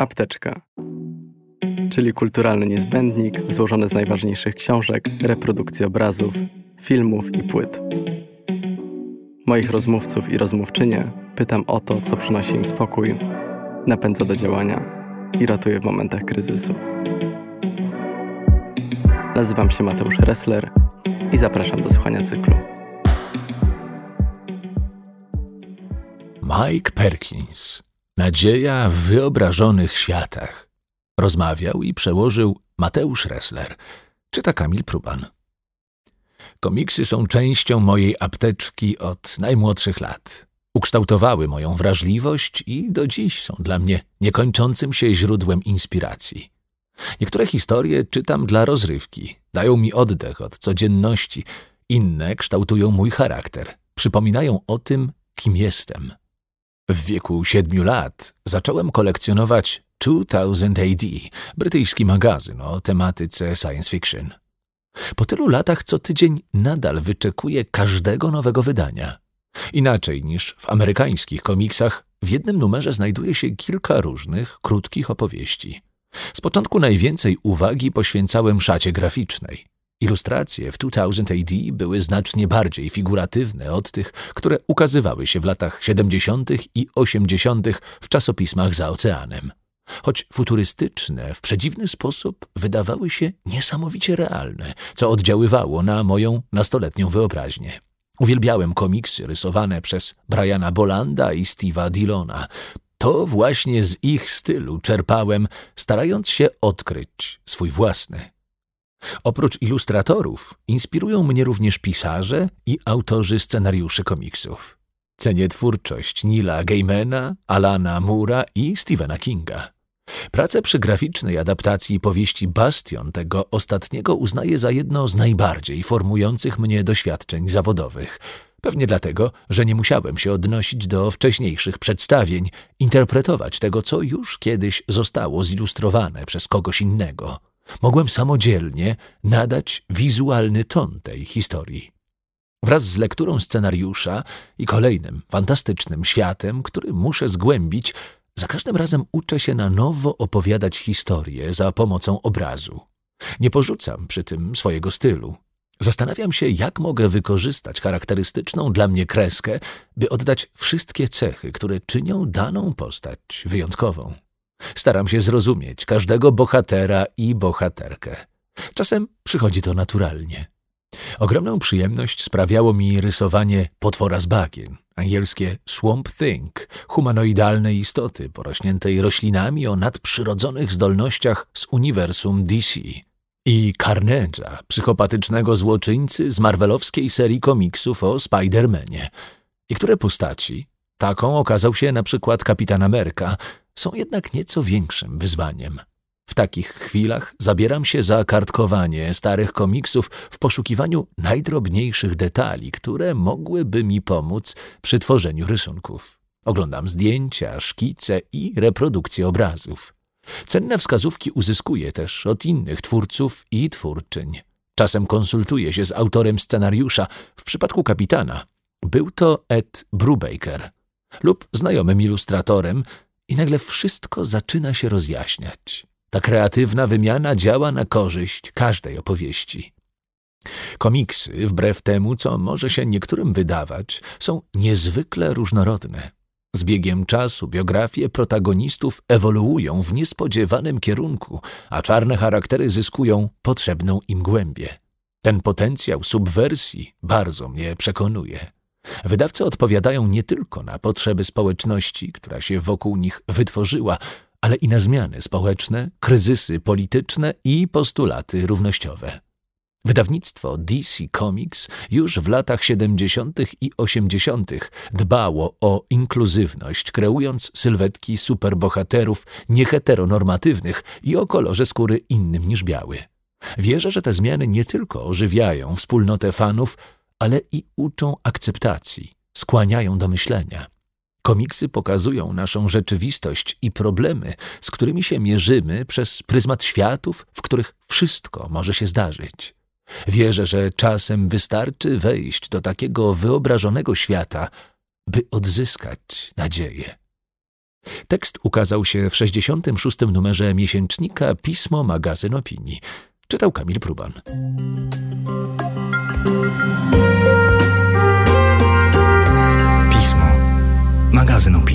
Apteczka, czyli kulturalny niezbędnik złożony z najważniejszych książek, reprodukcji obrazów, filmów i płyt. Moich rozmówców i rozmówczynie pytam o to, co przynosi im spokój, napędza do działania i ratuje w momentach kryzysu. Nazywam się Mateusz Ressler i zapraszam do słuchania cyklu. Mike Perkins Nadzieja w wyobrażonych światach. Rozmawiał i przełożył Mateusz Ressler. Czyta Kamil Pruban. Komiksy są częścią mojej apteczki od najmłodszych lat. Ukształtowały moją wrażliwość i do dziś są dla mnie niekończącym się źródłem inspiracji. Niektóre historie czytam dla rozrywki, dają mi oddech od codzienności, inne kształtują mój charakter, przypominają o tym, kim jestem. W wieku siedmiu lat zacząłem kolekcjonować 2000 AD, brytyjski magazyn o tematyce science fiction. Po tylu latach co tydzień nadal wyczekuję każdego nowego wydania. Inaczej niż w amerykańskich komiksach, w jednym numerze znajduje się kilka różnych, krótkich opowieści. Z początku najwięcej uwagi poświęcałem szacie graficznej. Ilustracje w 2000 AD były znacznie bardziej figuratywne od tych, które ukazywały się w latach 70. i 80. w czasopismach za oceanem. Choć futurystyczne, w przedziwny sposób wydawały się niesamowicie realne, co oddziaływało na moją nastoletnią wyobraźnię. Uwielbiałem komiksy rysowane przez Briana Bolanda i Steve'a Dillona. To właśnie z ich stylu czerpałem, starając się odkryć swój własny. Oprócz ilustratorów inspirują mnie również pisarze i autorzy scenariuszy komiksów. Cenię twórczość Nila Gaimana, Alana Mura i Stephena Kinga. Pracę przy graficznej adaptacji powieści Bastion tego ostatniego uznaję za jedno z najbardziej formujących mnie doświadczeń zawodowych. Pewnie dlatego, że nie musiałem się odnosić do wcześniejszych przedstawień, interpretować tego, co już kiedyś zostało zilustrowane przez kogoś innego mogłem samodzielnie nadać wizualny ton tej historii. Wraz z lekturą scenariusza i kolejnym fantastycznym światem, który muszę zgłębić, za każdym razem uczę się na nowo opowiadać historię za pomocą obrazu. Nie porzucam przy tym swojego stylu. Zastanawiam się, jak mogę wykorzystać charakterystyczną dla mnie kreskę, by oddać wszystkie cechy, które czynią daną postać wyjątkową. Staram się zrozumieć każdego bohatera i bohaterkę. Czasem przychodzi to naturalnie. Ogromną przyjemność sprawiało mi rysowanie potwora z bagien, angielskie swamp thing, humanoidalnej istoty porośniętej roślinami o nadprzyrodzonych zdolnościach z uniwersum DC i Carnage'a, psychopatycznego złoczyńcy z marvelowskiej serii komiksów o Spider-Manie. Niektóre postaci, taką okazał się na przykład Kapitan Ameryka, są jednak nieco większym wyzwaniem. W takich chwilach zabieram się za kartkowanie starych komiksów w poszukiwaniu najdrobniejszych detali, które mogłyby mi pomóc przy tworzeniu rysunków. Oglądam zdjęcia, szkice i reprodukcje obrazów. Cenne wskazówki uzyskuję też od innych twórców i twórczyń. Czasem konsultuję się z autorem scenariusza. W przypadku kapitana był to Ed Brubaker lub znajomym ilustratorem, i nagle wszystko zaczyna się rozjaśniać. Ta kreatywna wymiana działa na korzyść każdej opowieści. Komiksy, wbrew temu, co może się niektórym wydawać, są niezwykle różnorodne. Z biegiem czasu biografie protagonistów ewoluują w niespodziewanym kierunku, a czarne charaktery zyskują potrzebną im głębię. Ten potencjał subwersji bardzo mnie przekonuje. Wydawcy odpowiadają nie tylko na potrzeby społeczności, która się wokół nich wytworzyła, ale i na zmiany społeczne, kryzysy polityczne i postulaty równościowe. Wydawnictwo DC Comics już w latach 70. i 80. dbało o inkluzywność, kreując sylwetki superbohaterów nieheteronormatywnych i o kolorze skóry innym niż biały. Wierzę, że te zmiany nie tylko ożywiają wspólnotę fanów, ale i uczą akceptacji, skłaniają do myślenia. Komiksy pokazują naszą rzeczywistość i problemy, z którymi się mierzymy przez pryzmat światów, w których wszystko może się zdarzyć. Wierzę, że czasem wystarczy wejść do takiego wyobrażonego świata, by odzyskać nadzieję. Tekst ukazał się w 66. numerze miesięcznika Pismo Magazyn Opinii. Czytał Kamil Pruban. Pismo. Magazyn opinii.